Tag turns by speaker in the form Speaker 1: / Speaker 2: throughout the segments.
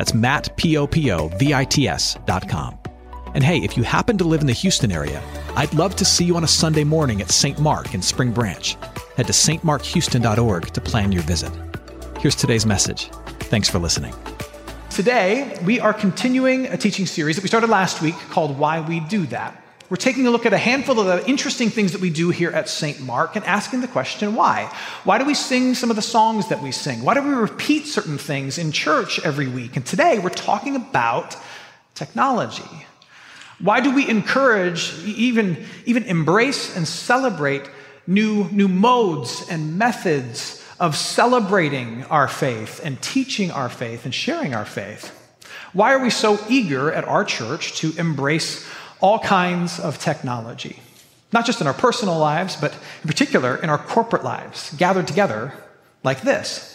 Speaker 1: That's Matt, P-O-P-O-V-I-T-S dot com. And hey, if you happen to live in the Houston area, I'd love to see you on a Sunday morning at St. Mark in Spring Branch. Head to stmarkhouston.org to plan your visit. Here's today's message. Thanks for listening.
Speaker 2: Today, we are continuing a teaching series that we started last week called Why We Do That. We're taking a look at a handful of the interesting things that we do here at St. Mark and asking the question why? Why do we sing some of the songs that we sing? Why do we repeat certain things in church every week? And today we're talking about technology. Why do we encourage, even, even embrace and celebrate new, new modes and methods of celebrating our faith and teaching our faith and sharing our faith? Why are we so eager at our church to embrace all kinds of technology? Not just in our personal lives, but in particular in our corporate lives, gathered together like this.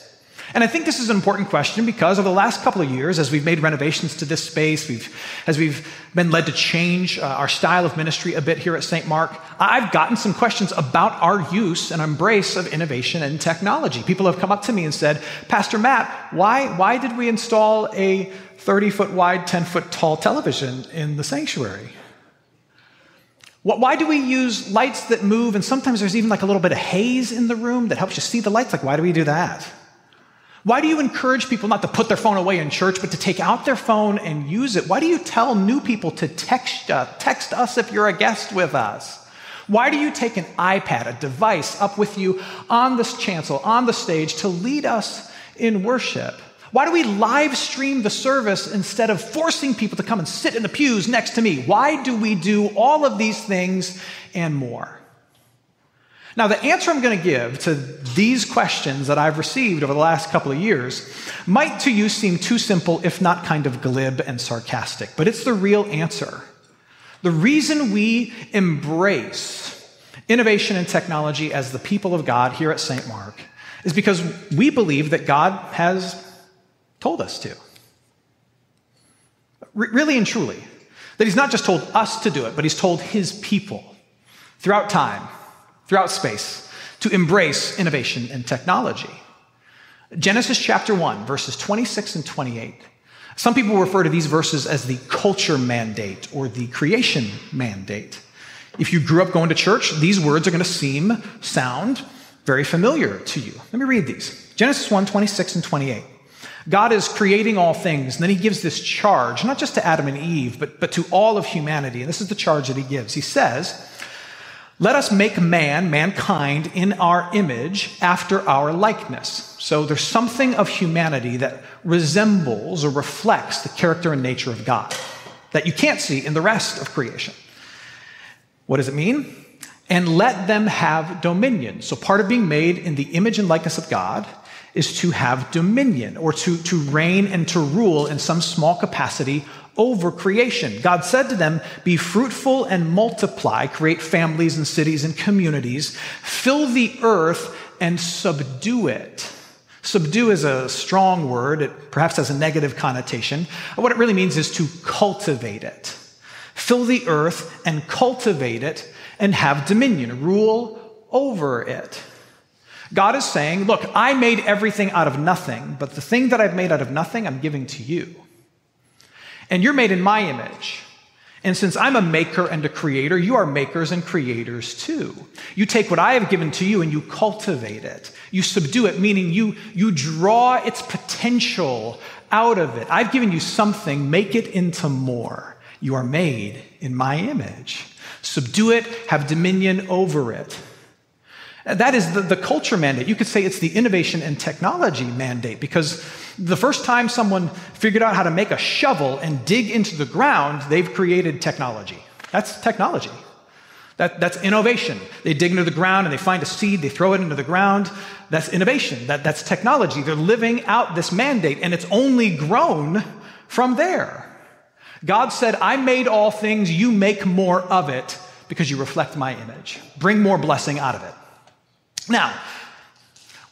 Speaker 2: And I think this is an important question because over the last couple of years, as we've made renovations to this space, we've, as we've been led to change uh, our style of ministry a bit here at St. Mark, I've gotten some questions about our use and embrace of innovation and technology. People have come up to me and said, Pastor Matt, why, why did we install a 30 foot wide, 10 foot tall television in the sanctuary? Why do we use lights that move? And sometimes there's even like a little bit of haze in the room that helps you see the lights. Like, why do we do that? Why do you encourage people not to put their phone away in church, but to take out their phone and use it? Why do you tell new people to text, uh, text us if you're a guest with us? Why do you take an iPad, a device, up with you on this chancel, on the stage, to lead us in worship? Why do we live stream the service instead of forcing people to come and sit in the pews next to me? Why do we do all of these things and more? Now, the answer I'm going to give to these questions that I've received over the last couple of years might to you seem too simple, if not kind of glib and sarcastic, but it's the real answer. The reason we embrace innovation and technology as the people of God here at St. Mark is because we believe that God has told us to. R- really and truly. That He's not just told us to do it, but He's told His people throughout time throughout space to embrace innovation and technology. Genesis chapter 1, verses 26 and 28. Some people refer to these verses as the culture mandate or the creation mandate. If you grew up going to church, these words are going to seem, sound very familiar to you. Let me read these Genesis 1 26 and 28. God is creating all things, and then he gives this charge, not just to Adam and Eve, but, but to all of humanity. And this is the charge that he gives. He says, let us make man, mankind, in our image after our likeness. So there's something of humanity that resembles or reflects the character and nature of God that you can't see in the rest of creation. What does it mean? And let them have dominion. So part of being made in the image and likeness of God is to have dominion or to, to reign and to rule in some small capacity over creation. God said to them, Be fruitful and multiply, create families and cities and communities, fill the earth and subdue it. Subdue is a strong word, it perhaps has a negative connotation. What it really means is to cultivate it. Fill the earth and cultivate it and have dominion, rule over it. God is saying, Look, I made everything out of nothing, but the thing that I've made out of nothing, I'm giving to you. And you're made in my image. And since I'm a maker and a creator, you are makers and creators too. You take what I have given to you and you cultivate it. You subdue it, meaning you, you draw its potential out of it. I've given you something, make it into more. You are made in my image. Subdue it, have dominion over it. That is the, the culture mandate. You could say it's the innovation and technology mandate because the first time someone figured out how to make a shovel and dig into the ground, they've created technology. That's technology. That, that's innovation. They dig into the ground and they find a seed, they throw it into the ground. That's innovation. That, that's technology. They're living out this mandate, and it's only grown from there. God said, I made all things, you make more of it because you reflect my image. Bring more blessing out of it. Now,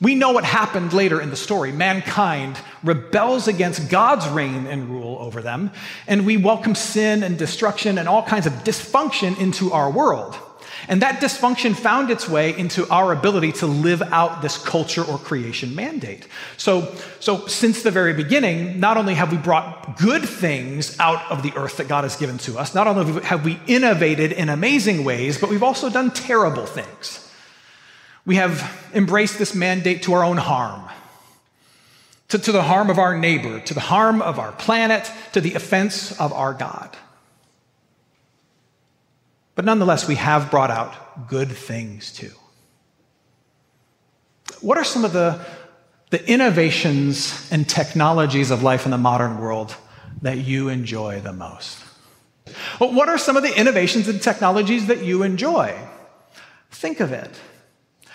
Speaker 2: we know what happened later in the story. Mankind rebels against God's reign and rule over them, and we welcome sin and destruction and all kinds of dysfunction into our world. And that dysfunction found its way into our ability to live out this culture or creation mandate. So, so since the very beginning, not only have we brought good things out of the earth that God has given to us, not only have we innovated in amazing ways, but we've also done terrible things. We have embraced this mandate to our own harm, to, to, the harm of our neighbor, to the harm of our planet, to the offense of our God. But nonetheless, we have brought out good things too. What are some of the, the innovations and technologies of life in the modern world that you enjoy the most? Well, what are some of the innovations and technologies that you enjoy? Think of it.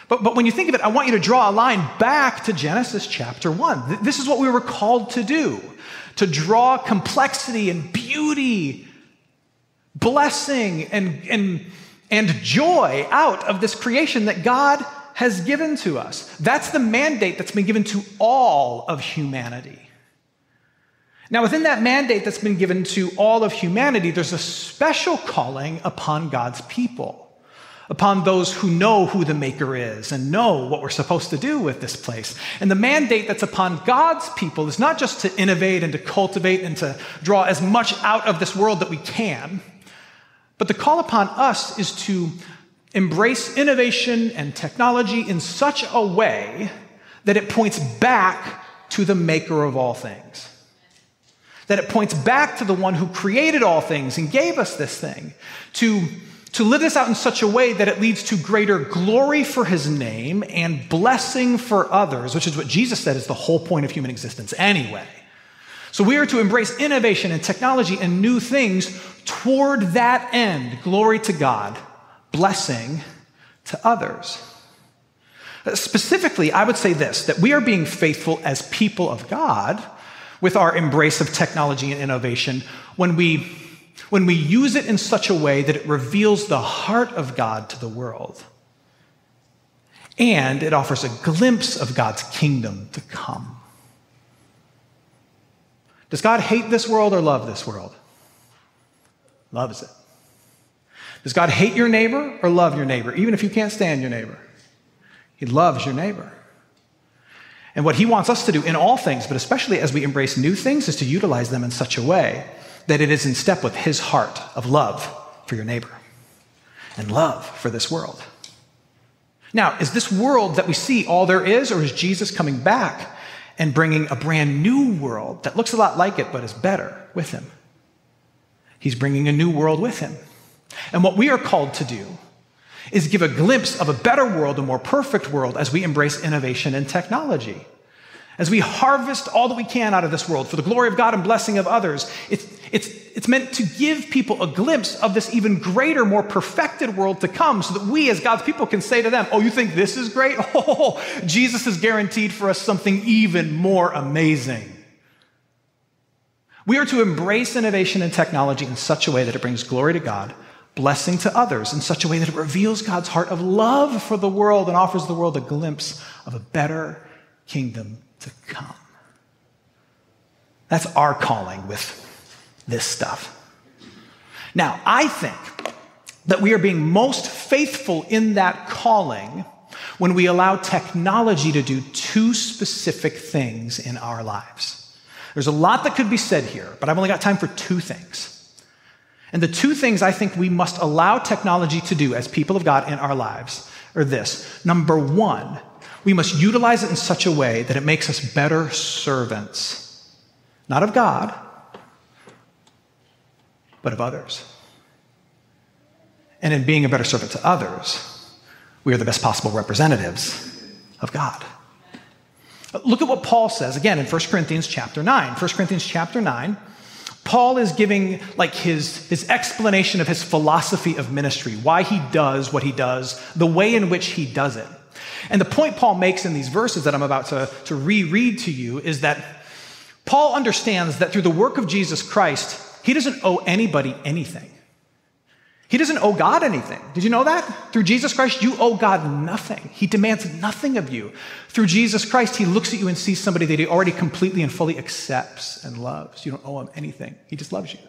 Speaker 2: But, but when you think of it, I want you to draw a line back to Genesis chapter 1. This is what we were called to do to draw complexity and beauty, blessing and, and, and joy out of this creation that God has given to us. That's the mandate that's been given to all of humanity. Now, within that mandate that's been given to all of humanity, there's a special calling upon God's people upon those who know who the Maker is and know what we're supposed to do with this place. And the mandate that's upon God's people is not just to innovate and to cultivate and to draw as much out of this world that we can, but the call upon us is to embrace innovation and technology in such a way that it points back to the Maker of all things. That it points back to the one who created all things and gave us this thing. To to live this out in such a way that it leads to greater glory for his name and blessing for others, which is what Jesus said is the whole point of human existence anyway. So we are to embrace innovation and technology and new things toward that end glory to God, blessing to others. Uh, specifically, I would say this that we are being faithful as people of God with our embrace of technology and innovation when we when we use it in such a way that it reveals the heart of God to the world. And it offers a glimpse of God's kingdom to come. Does God hate this world or love this world? Loves it. Does God hate your neighbor or love your neighbor, even if you can't stand your neighbor? He loves your neighbor. And what he wants us to do in all things, but especially as we embrace new things, is to utilize them in such a way that it is in step with his heart of love for your neighbor and love for this world. Now, is this world that we see all there is, or is Jesus coming back and bringing a brand new world that looks a lot like it but is better with him? He's bringing a new world with him. And what we are called to do is give a glimpse of a better world, a more perfect world, as we embrace innovation and technology. As we harvest all that we can out of this world for the glory of God and blessing of others, it's, it's, it's meant to give people a glimpse of this even greater, more perfected world to come so that we, as God's people, can say to them, Oh, you think this is great? Oh, Jesus has guaranteed for us something even more amazing. We are to embrace innovation and technology in such a way that it brings glory to God, blessing to others, in such a way that it reveals God's heart of love for the world and offers the world a glimpse of a better kingdom to come. That's our calling with this stuff. Now, I think that we are being most faithful in that calling when we allow technology to do two specific things in our lives. There's a lot that could be said here, but I've only got time for two things. And the two things I think we must allow technology to do as people of God in our lives are this. Number one, we must utilize it in such a way that it makes us better servants, not of God, but of others. And in being a better servant to others, we are the best possible representatives of God. Look at what Paul says again in 1 Corinthians chapter 9. 1 Corinthians chapter 9, Paul is giving like his, his explanation of his philosophy of ministry, why he does what he does, the way in which he does it. And the point Paul makes in these verses that I'm about to, to reread to you is that Paul understands that through the work of Jesus Christ, he doesn't owe anybody anything. He doesn't owe God anything. Did you know that? Through Jesus Christ, you owe God nothing. He demands nothing of you. Through Jesus Christ, He looks at you and sees somebody that He already completely and fully accepts and loves. You don't owe Him anything, He just loves you.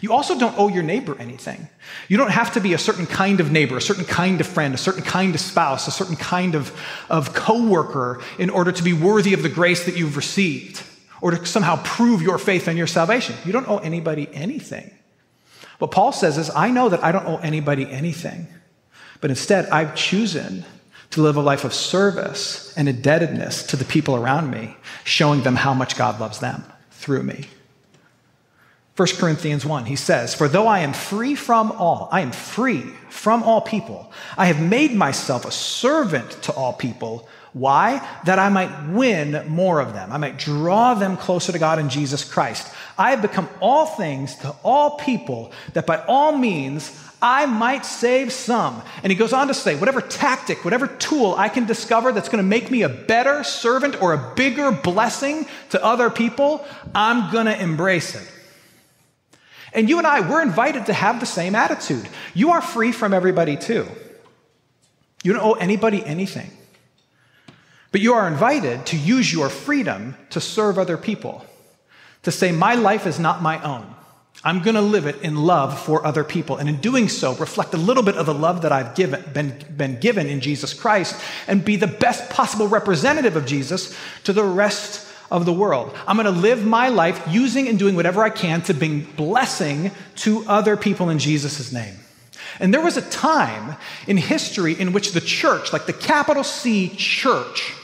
Speaker 2: You also don't owe your neighbor anything. You don't have to be a certain kind of neighbor, a certain kind of friend, a certain kind of spouse, a certain kind of, of coworker in order to be worthy of the grace that you've received or to somehow prove your faith and your salvation. You don't owe anybody anything. What Paul says is, I know that I don't owe anybody anything, but instead I've chosen to live a life of service and indebtedness to the people around me, showing them how much God loves them through me. 1 Corinthians 1, he says, For though I am free from all, I am free from all people, I have made myself a servant to all people why? That I might win more of them. I might draw them closer to God in Jesus Christ. I have become all things to all people that by all means I might save some. And he goes on to say, whatever tactic, whatever tool I can discover that's going to make me a better servant or a bigger blessing to other people, I'm going to embrace it. And you and I, we're invited to have the same attitude. You are free from everybody too. You don't owe anybody anything. But you are invited to use your freedom to serve other people, to say, My life is not my own. I'm going to live it in love for other people. And in doing so, reflect a little bit of the love that I've given, been, been given in Jesus Christ and be the best possible representative of Jesus to the rest of the world. I'm going to live my life using and doing whatever I can to bring blessing to other people in Jesus' name. And there was a time in history in which the church, like the capital C church,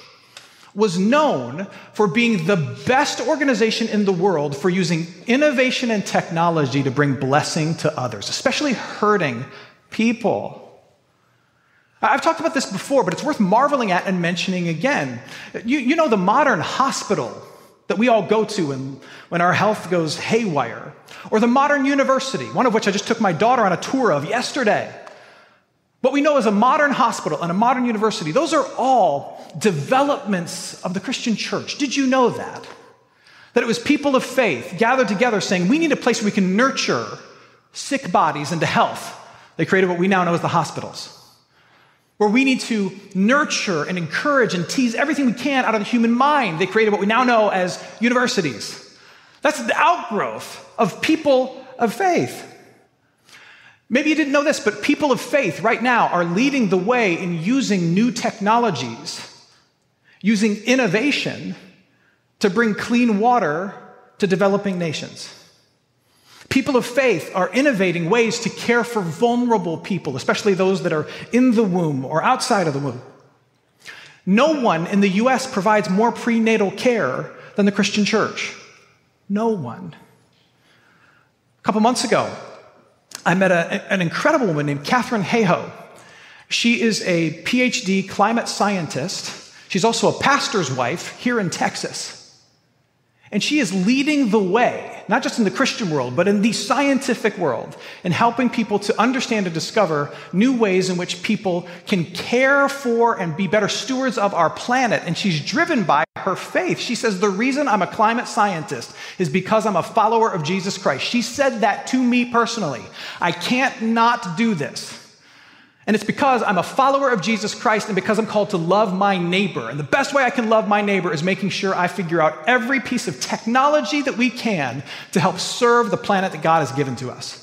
Speaker 2: was known for being the best organization in the world for using innovation and technology to bring blessing to others, especially hurting people. I've talked about this before, but it's worth marveling at and mentioning again. You, you know, the modern hospital that we all go to when, when our health goes haywire, or the modern university, one of which I just took my daughter on a tour of yesterday. What we know as a modern hospital and a modern university, those are all developments of the Christian church. Did you know that? That it was people of faith gathered together saying, we need a place where we can nurture sick bodies into health. They created what we now know as the hospitals, where we need to nurture and encourage and tease everything we can out of the human mind. They created what we now know as universities. That's the outgrowth of people of faith. Maybe you didn't know this, but people of faith right now are leading the way in using new technologies, using innovation to bring clean water to developing nations. People of faith are innovating ways to care for vulnerable people, especially those that are in the womb or outside of the womb. No one in the US provides more prenatal care than the Christian church. No one. A couple months ago, I met a, an incredible woman named Katharine Hayhoe. She is a PhD climate scientist. She's also a pastor's wife here in Texas. And she is leading the way, not just in the Christian world, but in the scientific world, in helping people to understand and discover new ways in which people can care for and be better stewards of our planet. And she's driven by her faith. She says, The reason I'm a climate scientist is because I'm a follower of Jesus Christ. She said that to me personally. I can't not do this. And it's because I'm a follower of Jesus Christ and because I'm called to love my neighbor. And the best way I can love my neighbor is making sure I figure out every piece of technology that we can to help serve the planet that God has given to us.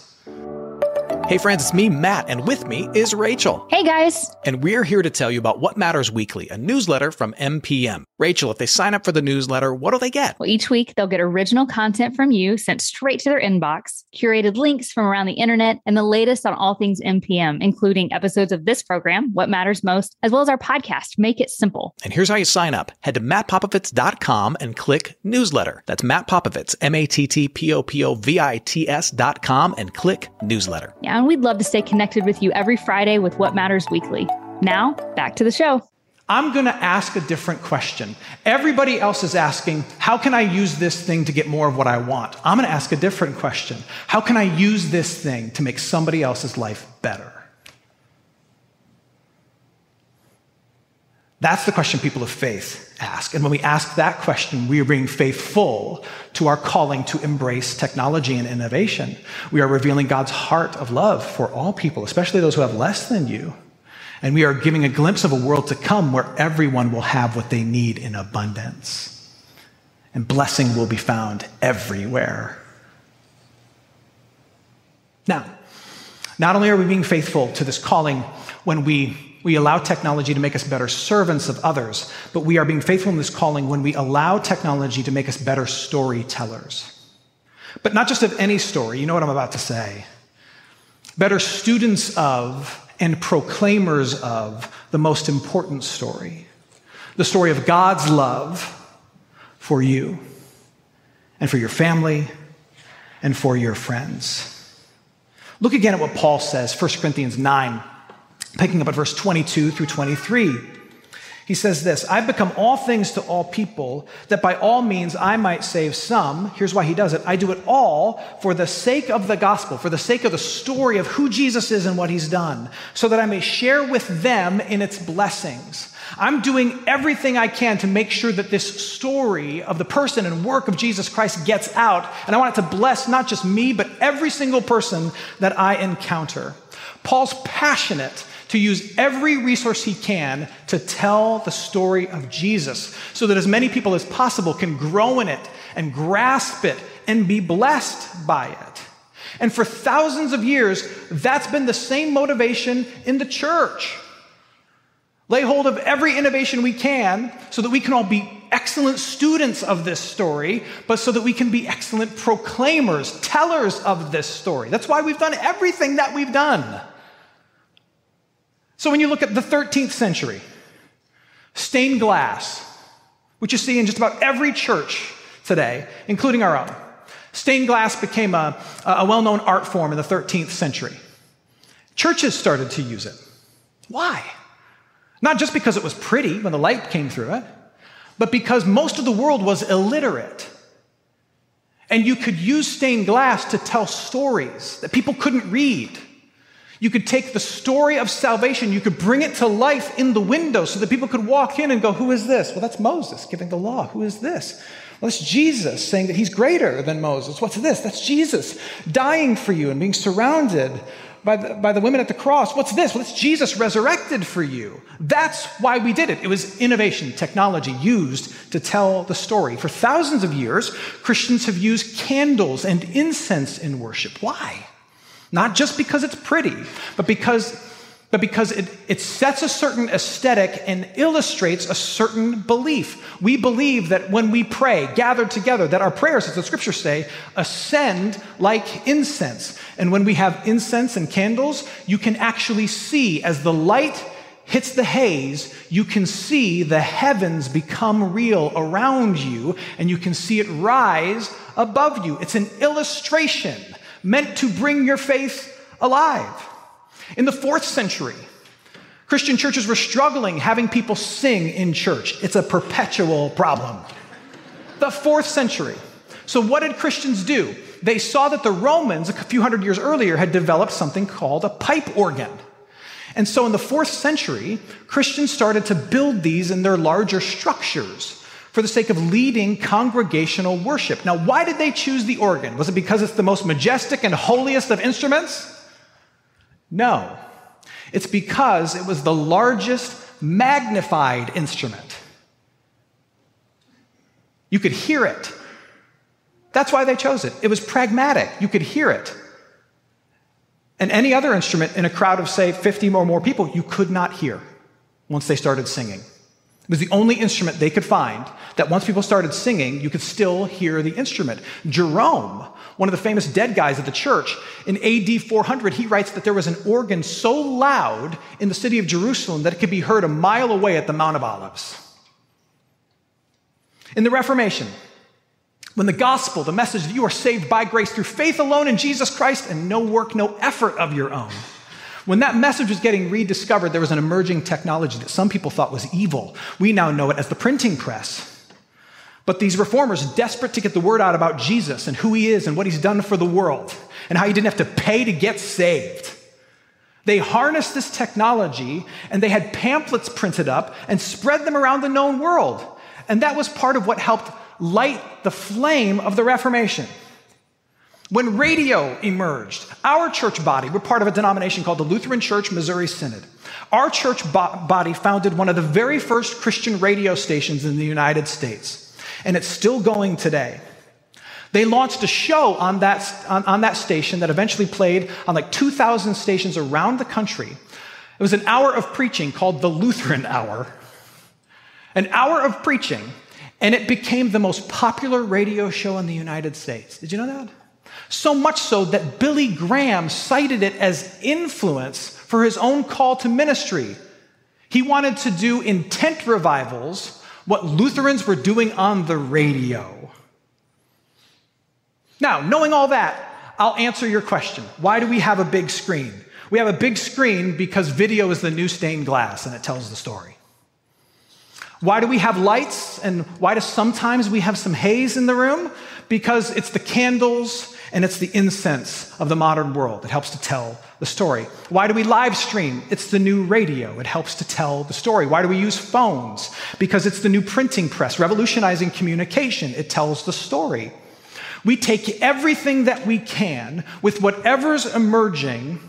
Speaker 1: Hey, friends, it's me, Matt, and with me is Rachel.
Speaker 3: Hey, guys.
Speaker 1: And we're here to tell you about What Matters Weekly, a newsletter from MPM. Rachel, if they sign up for the newsletter, what do they get?
Speaker 3: Well, each week they'll get original content from you sent straight to their inbox, curated links from around the internet, and the latest on all things MPM, including episodes of this program, What Matters Most, as well as our podcast, Make It Simple.
Speaker 1: And here's how you sign up head to mattpopovits.com and click newsletter. That's Matt Popovits, M A T T P O P O V I T S.com, and click newsletter.
Speaker 3: Yeah, and we'd love to stay connected with you every Friday with What Matters Weekly. Now, back to the show.
Speaker 2: I'm going to ask a different question. Everybody else is asking, how can I use this thing to get more of what I want? I'm going to ask a different question. How can I use this thing to make somebody else's life better? That's the question people of faith ask. And when we ask that question, we are being faithful to our calling to embrace technology and innovation. We are revealing God's heart of love for all people, especially those who have less than you. And we are giving a glimpse of a world to come where everyone will have what they need in abundance. And blessing will be found everywhere. Now, not only are we being faithful to this calling when we we allow technology to make us better servants of others, but we are being faithful in this calling when we allow technology to make us better storytellers. But not just of any story, you know what I'm about to say. Better students of and proclaimers of the most important story the story of God's love for you and for your family and for your friends. Look again at what Paul says, 1 Corinthians 9 Picking up at verse 22 through 23. He says this I've become all things to all people, that by all means I might save some. Here's why he does it I do it all for the sake of the gospel, for the sake of the story of who Jesus is and what he's done, so that I may share with them in its blessings. I'm doing everything I can to make sure that this story of the person and work of Jesus Christ gets out. And I want it to bless not just me, but every single person that I encounter. Paul's passionate to use every resource he can to tell the story of Jesus so that as many people as possible can grow in it and grasp it and be blessed by it. And for thousands of years, that's been the same motivation in the church. Lay hold of every innovation we can so that we can all be excellent students of this story, but so that we can be excellent proclaimers, tellers of this story. That's why we've done everything that we've done. So when you look at the 13th century, stained glass, which you see in just about every church today, including our own, stained glass became a, a well known art form in the 13th century. Churches started to use it. Why? Not just because it was pretty when the light came through it, but because most of the world was illiterate. And you could use stained glass to tell stories that people couldn't read. You could take the story of salvation, you could bring it to life in the window so that people could walk in and go, Who is this? Well, that's Moses giving the law. Who is this? Well, that's Jesus saying that he's greater than Moses. What's this? That's Jesus dying for you and being surrounded by the, by the women at the cross. What's this? Well, it's Jesus resurrected for you. That's why we did it. It was innovation, technology used to tell the story. For thousands of years, Christians have used candles and incense in worship. Why? Not just because it's pretty, but because, but because it, it sets a certain aesthetic and illustrates a certain belief. We believe that when we pray, gathered together, that our prayers, as the scriptures say, ascend like incense. And when we have incense and candles, you can actually see as the light hits the haze, you can see the heavens become real around you, and you can see it rise above you. It's an illustration meant to bring your faith alive. In the fourth century, Christian churches were struggling having people sing in church. It's a perpetual problem. The fourth century. So, what did Christians do? They saw that the Romans, a few hundred years earlier, had developed something called a pipe organ. And so, in the fourth century, Christians started to build these in their larger structures for the sake of leading congregational worship. Now, why did they choose the organ? Was it because it's the most majestic and holiest of instruments? No. It's because it was the largest magnified instrument. You could hear it. That's why they chose it. It was pragmatic. You could hear it. And any other instrument in a crowd of, say, 50 or more people, you could not hear once they started singing. It was the only instrument they could find that once people started singing, you could still hear the instrument. Jerome, one of the famous dead guys of the church, in AD 400, he writes that there was an organ so loud in the city of Jerusalem that it could be heard a mile away at the Mount of Olives. In the Reformation, when the gospel, the message that you are saved by grace through faith alone in Jesus Christ and no work, no effort of your own, when that message was getting rediscovered, there was an emerging technology that some people thought was evil. We now know it as the printing press. But these reformers, desperate to get the word out about Jesus and who he is and what he's done for the world and how you didn't have to pay to get saved, They harnessed this technology and they had pamphlets printed up and spread them around the known world. And that was part of what helped light the flame of the Reformation. When radio emerged, our church body, we're part of a denomination called the Lutheran Church Missouri Synod. Our church bo- body founded one of the very first Christian radio stations in the United States, and it's still going today. They launched a show on that, on, on that station that eventually played on like 2,000 stations around the country. It was an hour of preaching called the Lutheran Hour. An hour of preaching, and it became the most popular radio show in the United States. Did you know that? So much so that Billy Graham cited it as influence for his own call to ministry. He wanted to do intent revivals, what Lutherans were doing on the radio. Now, knowing all that, I'll answer your question. Why do we have a big screen? We have a big screen because video is the new stained glass and it tells the story. Why do we have lights and why do sometimes we have some haze in the room? Because it's the candles and it's the incense of the modern world. It helps to tell the story. Why do we live stream? It's the new radio. It helps to tell the story. Why do we use phones? Because it's the new printing press, revolutionizing communication. It tells the story. We take everything that we can with whatever's emerging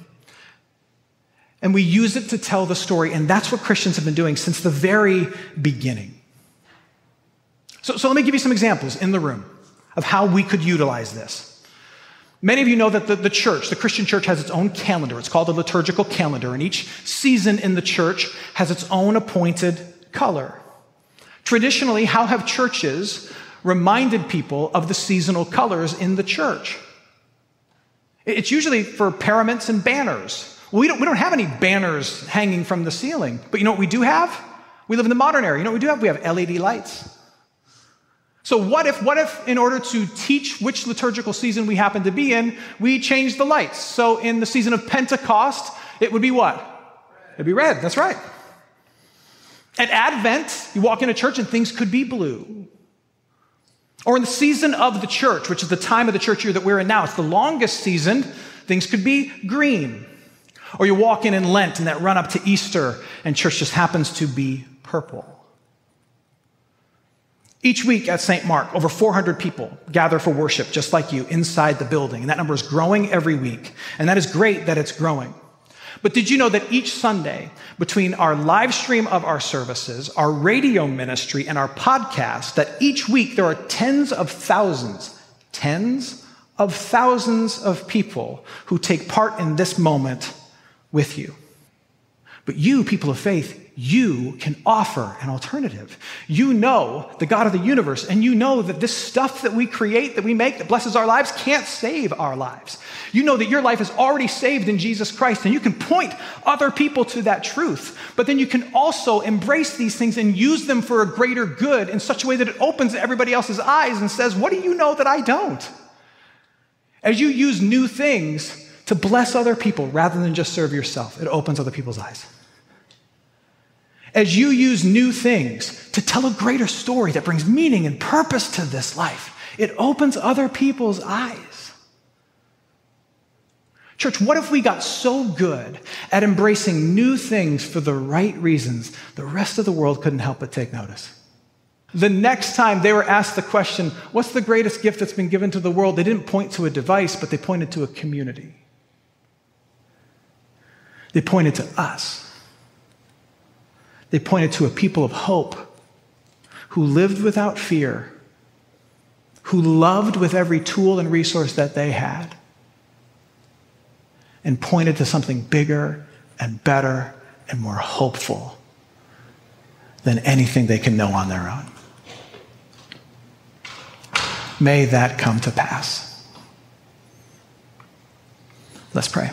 Speaker 2: and we use it to tell the story. And that's what Christians have been doing since the very beginning. So, so let me give you some examples in the room of how we could utilize this. Many of you know that the, the, church, the Christian church, has its own calendar. It's called the liturgical calendar, and each season in the church has its own appointed color. Traditionally, how have churches reminded people of the seasonal colors in the church? It's usually for paraments and banners. We don't, we don't have any banners hanging from the ceiling, but you know what we do have? We live in the modern era. You know what we do have? We have LED lights. So what if, what if in order to teach which liturgical season we happen to be in, we change the lights? So in the season of Pentecost, it would be what? It'd be red, that's right. At Advent, you walk into church and things could be blue. Or in the season of the church, which is the time of the church year that we're in now, it's the longest season, things could be green. Or you walk in in Lent and that run up to Easter, and church just happens to be purple. Each week at St. Mark, over 400 people gather for worship, just like you, inside the building. And that number is growing every week. And that is great that it's growing. But did you know that each Sunday, between our live stream of our services, our radio ministry, and our podcast, that each week there are tens of thousands, tens of thousands of people who take part in this moment with you? But you, people of faith, you can offer an alternative. You know the God of the universe, and you know that this stuff that we create, that we make, that blesses our lives, can't save our lives. You know that your life is already saved in Jesus Christ, and you can point other people to that truth. But then you can also embrace these things and use them for a greater good in such a way that it opens everybody else's eyes and says, What do you know that I don't? As you use new things to bless other people rather than just serve yourself, it opens other people's eyes as you use new things to tell a greater story that brings meaning and purpose to this life, it opens other people's eyes. Church, what if we got so good at embracing new things for the right reasons, the rest of the world couldn't help but take notice? The next time they were asked the question, What's the greatest gift that's been given to the world? They didn't point to a device, but they pointed to a community. They pointed to us. They pointed to a people of hope who lived without fear, who loved with every tool and resource that they had, and pointed to something bigger and better and more hopeful than anything they can know on their own. May that come to pass. Let's pray.